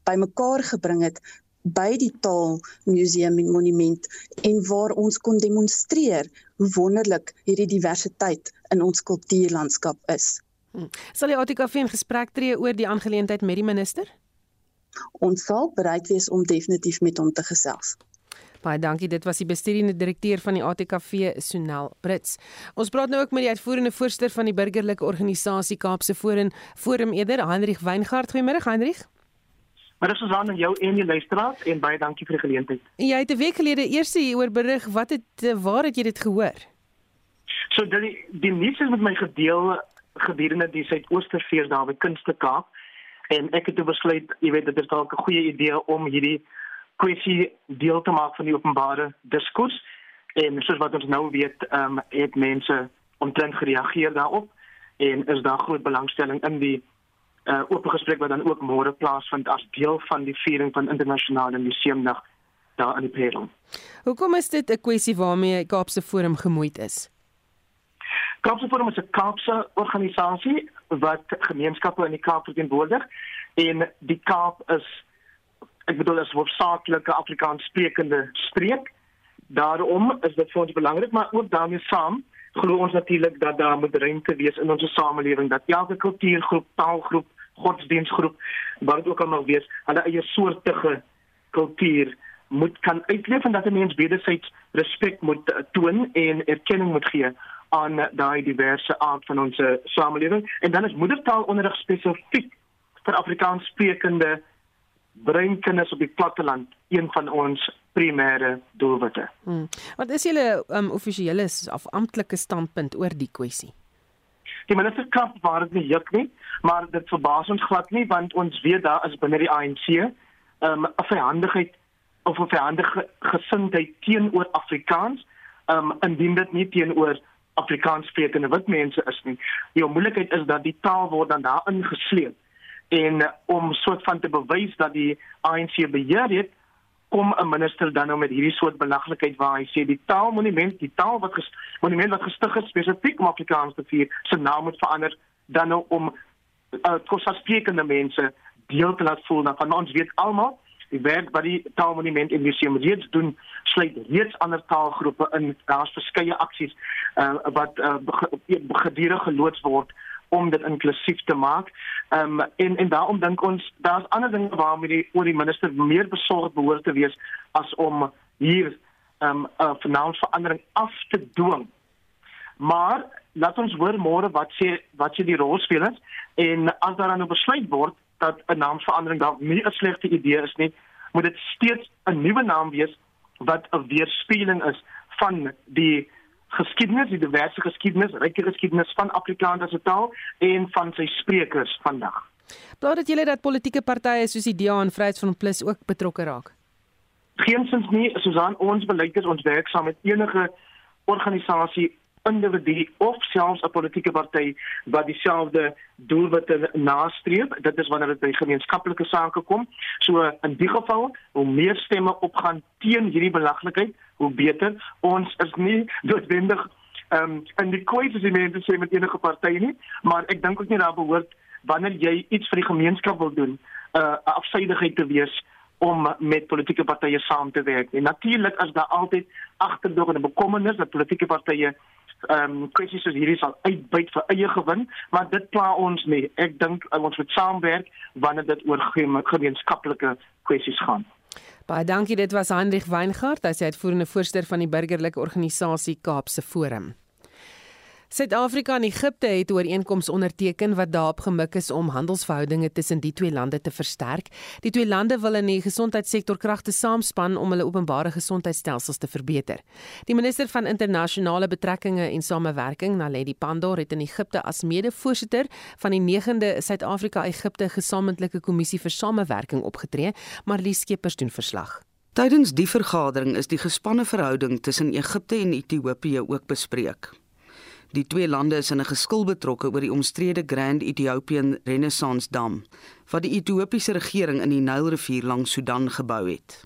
bymekaar gebring het by die taalmuseum en monument en waar ons kon demonstreer hoe wonderlik hierdie diversiteit in ons kultuurlandskap is. Hmm. Sal die ATKV in gesprek tree oor die aangeleentheid met die minister? Ons sal bereid wees om definitief met hom te gesels. Baie dankie. Dit was die bestuurende direkteur van die ATKV, Sonel Brits. Ons praat nou ook met die uitvoerende voorsteur van die burgerlike organisasie Kaapse Forum, Forum Eder, Hendrik Weingart. Goeiemôre, Hendrik. Maar dis Susan en jou en die luisteraars en baie dankie vir die geleentheid. Jy het 'n week gelede eers hieroor berig. Wat het eh, waar het jy dit gehoor? So die die nuus is met my gedeel gedurende die Suidoosterfees daar by Kunste Kaap en ek het besluit, jy weet dit is dalk 'n goeie idee om hierdie kwessie deel te maak van die openbare diskurs. En soos wat ons nou weet, ehm um, het mense omtrent gereageer daarop en is daar groot belangstelling in die uh, oop gesprek wat dan ook môre plaasvind as deel van die viering van internasionale museumdag daar in die Parel. Hoekom is dit 'n kwessie waarmee Kaapse Forum gemoeid is? Kaapse Forum is 'n Kaapse organisasie wat gemeenskappe in die Kaap verteenwoordig en die Kaap is ek bedoel as hoofsaaklike Afrikaans sprekende streek. Daarom is dit vir ons belangrik, maar ook daarmee saam glo ons natuurlik dat daar moet ruimte wees in ons samelewing dat elke kultuurgroep, taalgroep, godsdienstgroep, wat dit ook al mag wees, hulle eie soortige kultuur moet kan uitleef en dat 'n mens wederzijds respek moet uh, toon en erkenning moet gee aan daai diverse aard van ons samelewing en dan is moedertaalonderrig spesifiek vir Afrikaans sprekende breinkinders op die platteland een van ons primêre doelwitte. Hmm. Wat is julle um, offisiële of amptelike standpunt oor die kwessie? Die minister kamp waar dit nie juk nie, maar dit verbaas ons glad nie want ons weet daar is binne die ANC 'n um, verhandigheid of 'n verhandige gesindheid teenoor Afrikaans, um, indien dit nie teenoor Afrikaans sprekende wit mense is nie. Die moeilikheid is dat die taal word dan daar ingesleep en uh, om soort van te bewys dat die ANC beheer het kom 'n minister dan nou met hierdie soort belaglikheid waar hy sê die taalmonument, die taal wat ges, monument wat gestig is spesifiek om Afrikaans te vier, se naam moet verander dan nou om uh, kosassprekende mense deel te laat voel. Van ons weet almal die werk wat die taalmonument en museum reeds doen sluit reeds ander taalgroepe in. Daar's verskeie aksies uh, wat uh, gedurig geloods word om dit inklusief te maak. Ehm um, en en daarom dink ons daar's ander dinge waarmee die oor die minister meer besorgd behoort te wees as om hier ehm um, 'n financiële verandering af te dwing. Maar laat ons hoor môre wat sê wat sê die rolspelers en as daar 'n besluit word dat 'n naamverandering dalk nie 'n slegte idee is nie, moet dit steeds 'n nuwe naam wees wat 'n weerspieëling is van die geskiedenis, die diverse geskiedenis, ryke geskiedenis van Afrikaans as 'n taal en van sy sprekers vandag. Plaas dit julle dat politieke partye soos die DA en Vryheidsfront Plus ook betrokke raak? Geensins nie, soos aan ons beleid is ons werk saam met enige organisasie individu of selfs 'n politieke party wat dieselfde doelwitte nastreef. Dit is wanneer dit by gemeenskaplike sake kom. So in die geval, hoe meer stemme opgaan teen hierdie belaglikheid, hoe beter. Ons is nie noodwendig ehm um, in die kwessie die mense sê met enige party nie, maar ek dink ook nie daar behoort wanneer jy iets vir die gemeenskap wil doen, 'n uh, afsydigheid te wees om met politieke partye saam te werk. En natuurlik is daar altyd agterdog en bekommernis dat politieke partye ehm um, kwessies soos hierdie sal uitbuit vir eie gewin, maar dit pla ons nie. Ek dink uh, ons moet saamwerk wanneer dit oor gemeenskaplike kwessies gaan. Baie dankie, dit was Hendrik Weingart, hy is uitvoerende voorsteur van die burgerlike organisasie Kaapse Forum. Suid-Afrika en Egipte het ooreenkomste onderteken wat daarop gemik is om handelsverhoudinge tussen die twee lande te versterk. Die twee lande wil in die gesondheidssektor kragte saamspan om hulle openbare gesondheidstelsels te verbeter. Die minister van internasionale betrekkinge en samewerking, Naledi Pandor, het in Egipte as mede-voorsitter van die 9de Suid-Afrika-Egipte gesamentlike kommissie vir samewerking opgetree, maar Lies Skeepers doen verslag. Tydens die vergadering is die gespanne verhouding tussen Egipte en Ethiopië ook bespreek. Die twee lande is in 'n geskil betrokke oor die omstrede Grand Ethiopian Renaissance Dam wat die Ethiopiese regering in die Nylrivier langs Sudan gebou het.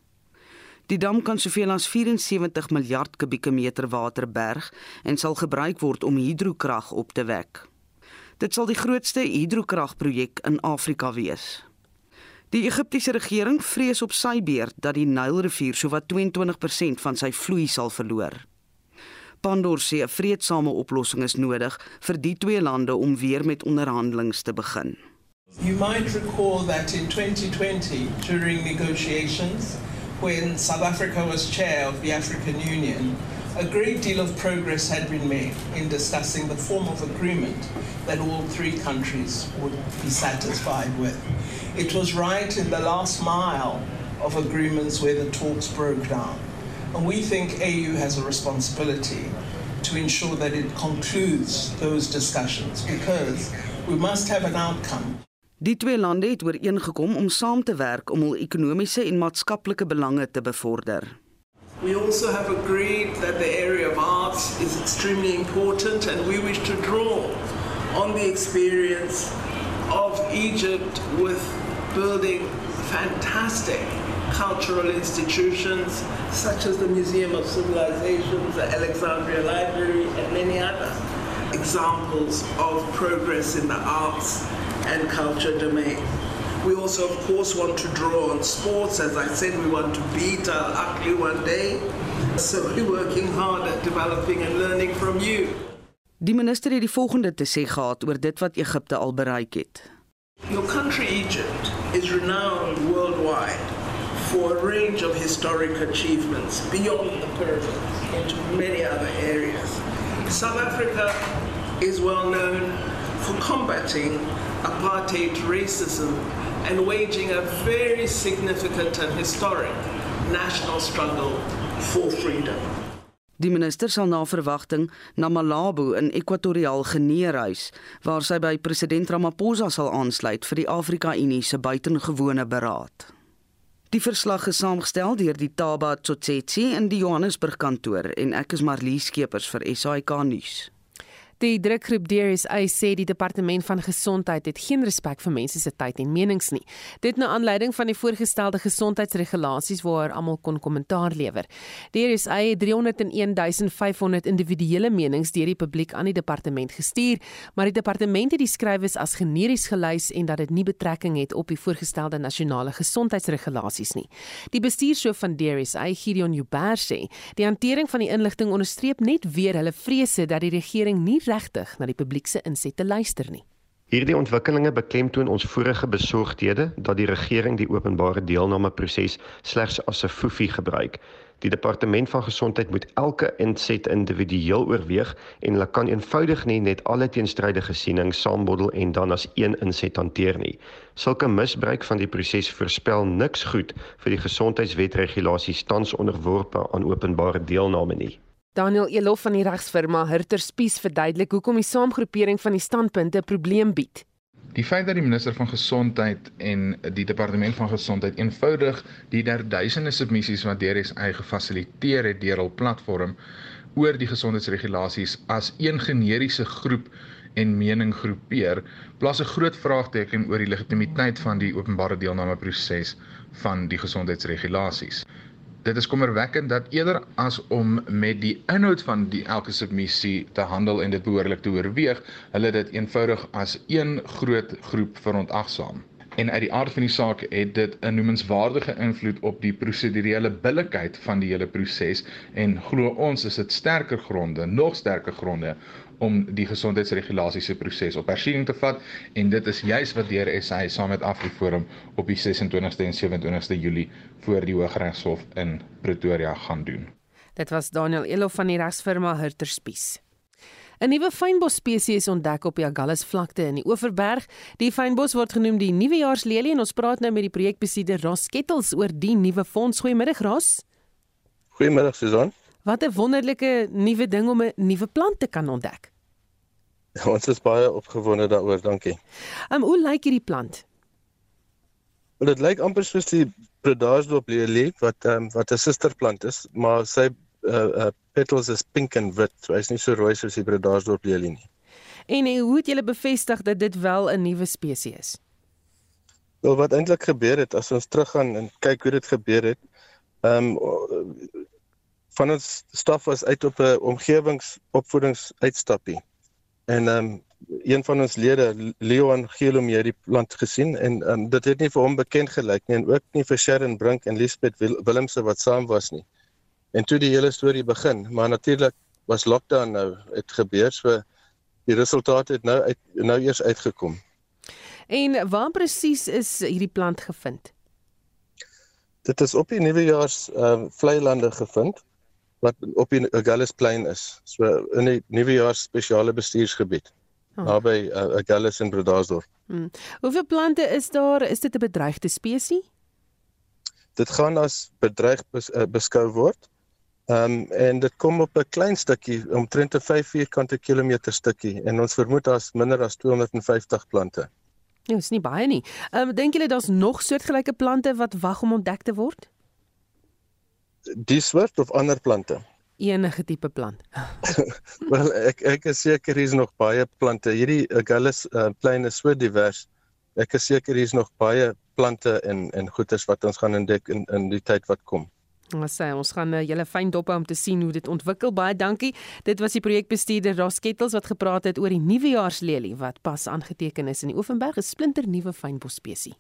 Die dam kan soveel as 74 miljard kubieke meter water berg en sal gebruik word om hidrokrag op te wek. Dit sal die grootste hidrokragprojek in Afrika wees. Die Egiptiese regering vrees op sy beurt dat die Nylrivier sowat 22% van sy vloei sal verloor. Pandor sê 'n vredesame oplossing is nodig vir die twee lande om weer met onderhandelinge te begin. You might recall that in 2020 during negotiations when South Africa was chair of the African Union a great deal of progress had been made in discussing the form of agreement that all three countries would be satisfied with. It was right in the last mile of agreements where the talks broke down. And we think AU has a responsibility to ensure that it concludes those discussions because we must have an outcome. Die twee lande het ooreengekom om saam te werk om hul ekonomiese en maatskaplike belange te bevorder. We also have agreed that the area of arts is extremely important and we wish to draw on the experience of Egypt with building fantastic cultural institutions such as the Museum of Civilizations, the Alexandria Library, and many others. examples of progress in the arts and culture domain. We also, of course, want to draw on sports. As I said, we want to beat Al Akli one day. So we're working hard at developing and learning from you. Die minister het die volgende te sê gehad oor dit wat Egipte al bereik het. Your country, Egypt, is renowned worldwide for a range of historic achievements beyond the pyramids into many other areas. South Africa is well known for combating apartheid racism and waging a very significant and historic national struggle for freedom. Die minister sal na verwagting na Malabo in Ekwatoriaal Guinea reis waar sy by president Ramaphosa sal aansluit vir die Afrika Unie se buitengewone beraad. Die verslag is saamgestel deur die Taba Tsotsetsi in die Johannesburg kantoor en ek is Marlie Skeepers vir SAK nuus. Die drukgroep DRSA sê die departement van gesondheid het geen respek vir mense se tyd en menings nie. Dit na aanleiding van die voorgestelde gesondheidsregulasies waar almal kon kommentaar lewer. DRSA het 301500 individuele menings deur die publiek aan die departement gestuur, maar die departement het die skrywes as generies gelys en dat dit nie betrekking het op die voorgestelde nasionale gesondheidsregulasies nie. Die bestuurshoof van DRSA, Gideon Uber sê, die hantering van die inligting onderstreep net weer hulle vrese dat die regering nie regtig na die publiek se insette luister nie. Hierdie ontwikkelinge beklemtoon ons vorige besorgdhede dat die regering die openbare deelnameproses slegs as 'n foefie gebruik. Die departement van gesondheid moet elke inset individueel oorweeg en hulle kan eenvoudig nie net alle teenstrydige sienings saamboddel en dan as een inset hanteer nie. Sulke misbruik van die proses voorspel niks goed vir die gesondheidswetregulasies tans onderworpe aan openbare deelname nie. Daniel Elof van die regsfirma Hurter Spies verduidelik hoekom die saamgroepering van die standpunte 'n probleem bied. Die feit dat die minister van gesondheid en die departement van gesondheid eenvoudig die duisende submissies wat deur is eie gefasiliteer het deur hul platform oor die gesondheidsregulasies as een generiese groep en mening groepeer, plaas 'n groot vraagteken oor die legitimiteit van die openbare deelnameproses van die gesondheidsregulasies dit is kommerwekkend dat eerder as om met die inhoud van die elke submissie te handel en dit behoorlik te oorweeg, hulle dit eenvoudig as een groot groep verontagsaam. En uit die aard van die saak het dit 'n noemenswaardige invloed op die prosedurele billikheid van die hele proses en glo ons is dit sterker gronde, nog sterker gronde om die gesondheidsregulasies se proses op hersiening te vat en dit is juis wat deur SA saam met Afriforum op die 26ste en 27ste Julie voor die Hooggeregshof in Pretoria gaan doen. Dit was Daniel Elo van die regsfirma Hurterspies. 'n Nuwe fynbos spesies is ontdek op die Agulhas vlakte in die Oeverberg. Die fynbos word genoem die nuwejaarslelie en ons praat nou met die projekbestuurder Ros Kettels oor die nuwe fonds. Goeiemiddag Ros. Goeiemiddag Susan. Wat 'n wonderlike nuwe ding om 'n nuwe plant te kan ontdek. Ons is baie opgewonde daaroor, dankie. Um hoe lyk hierdie plant? Wel dit lyk amper soos die Bredasdorp lelie wat um, wat 'n susterplant is, maar sy uh, uh petals is pink en wit. So hy's nie so rooi soos die Bredasdorp lelie nie. En hoe het julle bevestig dat dit wel 'n nuwe spesies is? Wel wat eintlik gebeur het as ons teruggaan en kyk hoe dit gebeur het. Ehm um, van ons staf was uit op 'n omgewingsopvoedingsuitstappie. En ehm um, een van ons lede, Leon Gelom, het die plant gesien en ehm um, dit het nie vir hom bekend gelyk nie en ook nie vir Sharon Brink en Lisbeth Willemse wat saam was nie. En toe die hele storie begin, maar natuurlik was lockdown nou het gebeur so die resultate het nou uit, nou eers uitgekom. En waar presies is hierdie plant gevind? Dit is op die nuwejaars ehm uh, vlei lande gevind wat op die Agulhas plein is. So in die nuwejaars spesiale bestuursgebied. Oh. Naby uh, Agulhas in Bredasdorp. Hmm. Hoeveel plante is daar? Is dit 'n bedreigde spesies? Dit gaan as bedreig bes, uh, beskou word. Ehm um, en dit kom op 'n klein stukkie, omtrent 'n 5 vierkante kilometer stukkie en ons vermoed daar's minder as 250 plante. Ja, is nie baie nie. Ehm um, dink julle daar's nog soortgelyke plante wat wag om ontdek te word? Die soort of ander plante? Enige tipe plant. Wel, ek ek is seker hier's nog baie plante. Hierdie Agulhas uh, plein is so divers. Ek is seker hier's nog baie plante en en goeters wat ons gaan ontdek in in die tyd wat kom. Ons sê ons gaan uh, julle fyn dop hou om te sien hoe dit ontwikkel. Baie dankie. Dit was die projekbestuurder Raskettels wat gepraat het oor die nuwejaarslelie wat pas aangeteken is in die Oevenberg, 'n splinter nuwe fynbosspesies.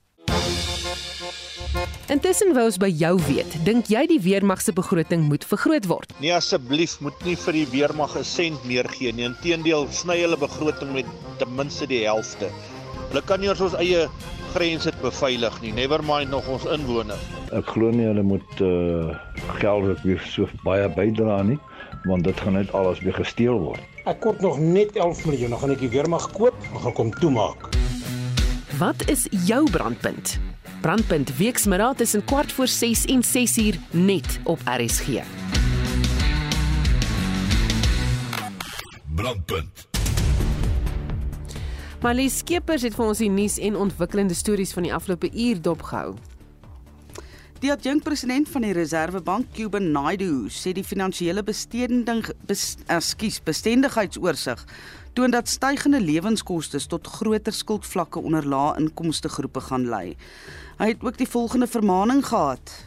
Intussen wou ons by jou weet, dink jy die weermag se begroting moet vergroot word? Nee asseblief, moet nie vir die weermag 'n sent meer gee nie. Inteendeel, sny hulle begroting met ten minste die helfte. Hulle kan nie ons eie grense beveilig nie, never mind nog ons inwoners. Ek glo nie hulle moet uh geld weer so baie bydra nie, want dit gaan net alles weer gesteel word. Ek kort nog net 11 miljoen, dan gaan ek die weermag koop, en gaan kom toemaak. Wat is jou brandpunt? Brandpunt Weksmiddag tussen kwart voor 6 en 6 uur net op RSG. Brandpunt. Marlies Skeepers het vir ons die nuus en ontwikkelende stories van die afgelope uur dopgehou. Die adjunkpresident van die Reserwebank, Cuban Naidu, sê die finansiële besteding bes, ekskuus, bestendigheidsoorsig toon dat stygende lewenskoste tot groter skuldvlakke onder lae inkomste groepe gaan lei. Hy het ook die volgende vermaaning gehad.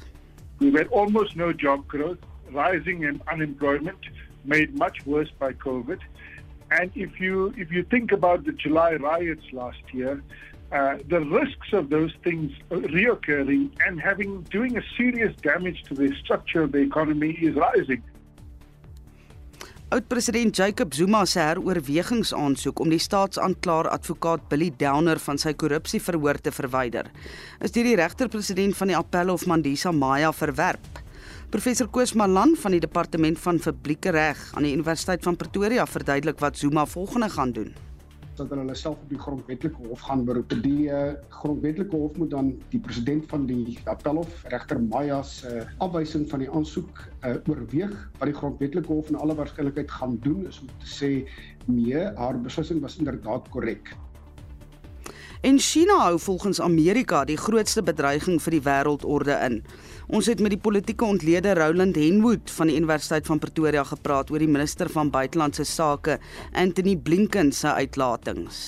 We had almost no job growth, rising in unemployment made much worse by COVID. And if you if you think about the July riots last year, uh, the risks of those things reoccurring and having doing a serious damage to the structure of the economy is rising. Oud-president Jacob Zuma se heroorwegingsaansoek om die staatsaanklaer advokaat Billy Downer van sy korrupsieverhoor te verwyder, is deur die regter-president van die Appelhof Mandisa Maya verwerp. Professor Koos Malan van die Departement van Publieke Reg aan die Universiteit van Pretoria verduidelik wat Zuma volgende gaan doen dat hulle hulle self op die grondwetlike hof gaan beroep. Die uh, grondwetlike hof moet dan die president van die appelhof, regter Maya se uh, afwysing van die aansoek uh, oorweeg. Wat die grondwetlike hof in alle waarskynlikheid gaan doen is om te sê nee, haar beslissing was inderdaad korrek. En China hou volgens Amerika die grootste bedreiging vir die wêreldorde in. Ons het met die politieke ontleder Roland Henwood van die Universiteit van Pretoria gepraat oor die minister van buitelandse sake Anthony Blinken se uitlatings.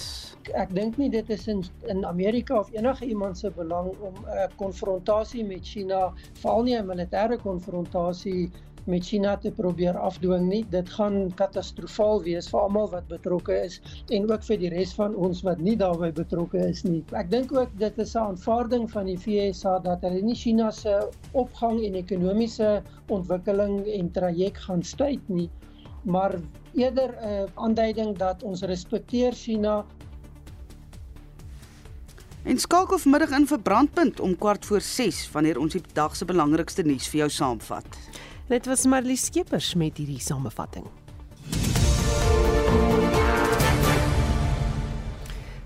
Ek dink nie dit is in in Amerika of enige iemand se belang om 'n konfrontasie met China, veral nie 'n militêre konfrontasie met China te probeer afdwing nie. Dit gaan katastrofaal wees vir almal wat betrokke is en ook vir die res van ons wat nie daarbey betrokke is nie. Ek dink ook dit is 'n aanvaarding van die FSA dat hulle nie China se opgang en ekonomiese ontwikkeling en traject gaan stuit nie, maar eerder 'n aanduiding dat ons respekteer China En skakel vanmiddag in vir brandpunt om kwart voor 6 wanneer ons die dag se belangrikste nuus vir jou saamvat. Dit was Marlie Skeepers met hierdie samevatting.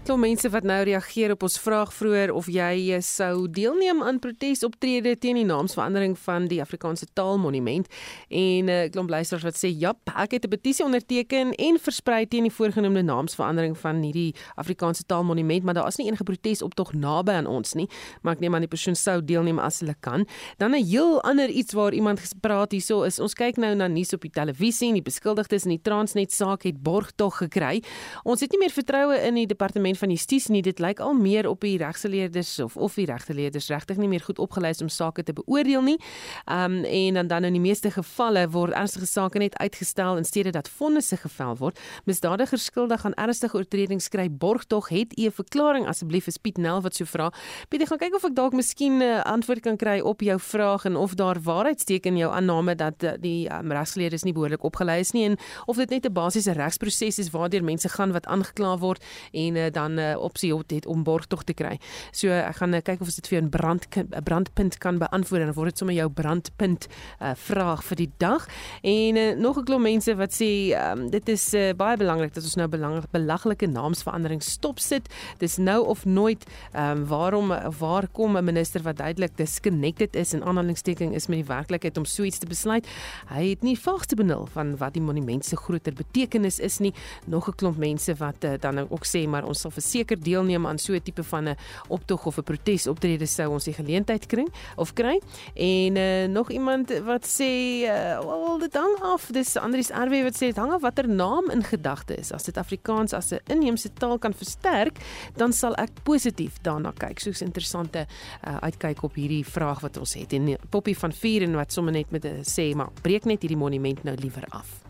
Klomp mense wat nou reageer op ons vraag vroeër of jy eh, sou deelneem aan protesoptrede teen die naamsverandering van die Afrikaanse Taalmonument en 'n uh, eh, klomp luisteraars wat sê ja, ek het 'n petisie onderteken en versprei teen die voorgenoemde naamsverandering van hierdie Afrikaanse Taalmonument, maar daar is nie enige protesoptog naby aan ons nie, maar ek neem aan die persoon sou deelneem as hulle kan. Dan 'n heel ander iets waar iemand gespreek hierso is, ons kyk nou na nuus op die televisie en die beskuldigdes in die Transnet saak het borgtog gekry. Ons het nie meer vertroue in die departement van justisie nie. Dit lyk al meer op die regsgeleerders of of die regsgeleerders regtig nie meer goed opgelys om sake te beoordeel nie. Ehm um, en dan dan in die meeste gevalle word ernstige sake net uitgestel in steede dat vonnisse gevel word. Misdadigers skuldig aan ernstige oortredings kry borg tog het u 'n verklaring asseblief vir Piet Nel wat so vra. Piet, ek gaan kyk of ek dalk miskien 'n uh, antwoord kan kry op jou vraag en of daar waarheid steek in jou aanname dat uh, die um, regsgeleerders nie behoorlik opgelei is nie en of dit net 'n basiese regsproses is waardeur mense gaan wat aangekla word en uh, dan 'n uh, opsie het om borgtog te kry. So ek gaan uh, kyk of ons dit vir 'n brand brandpunt kan beantwoord en word dit sommer jou brandpunt uh, vraag vir die dag. En uh, nog 'n klomp mense wat sê um, dit is uh, baie belangrik dat ons nou belangrik belaglike naamsverandering stop sit. Dis nou of nooit. Um, waarom waar kom 'n minister wat duidelik disconnected is en aanhalingsteking is met die werklikheid om so iets te besluit? Hy het nie vaagste benul van wat die monument se groter betekenis is nie. Nog 'n klomp mense wat uh, dan ook sê maar ons sal verseker deelneem aan so 'n tipe van 'n optog of 'n protes optrede sou ons die geleentheid kry of kry. En uh, nog iemand wat sê uh, wel dit hang af. Dis Andries RW wat sê dit hang af watter naam in gedagte is. As dit Afrikaans as 'n inheemse taal kan versterk, dan sal ek positief daarna kyk. Soos interessante uh, uitkyk op hierdie vraag wat ons het. En Poppy van 4 en wat sommer net met 'n sê maar breek net hierdie monument nou liewer af.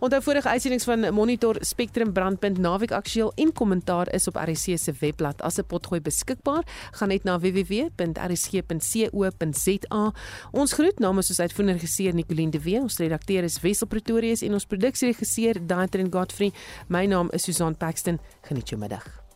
Onthou vorige uitsendings van Monitor Spectrum Brandpunt Naweek Aktueel en kommentaar is op RC se webblad as 'n potgooi beskikbaar. Gaan net na www.rc.co.za. Ons groet namens ons uitvoerende regisseur Nicoline de Wee, ons redakteur is Wessel Pretorius en ons produksieregisseur Daitrin Godfrey. My naam is Susan Paxton. Geniet jou middag.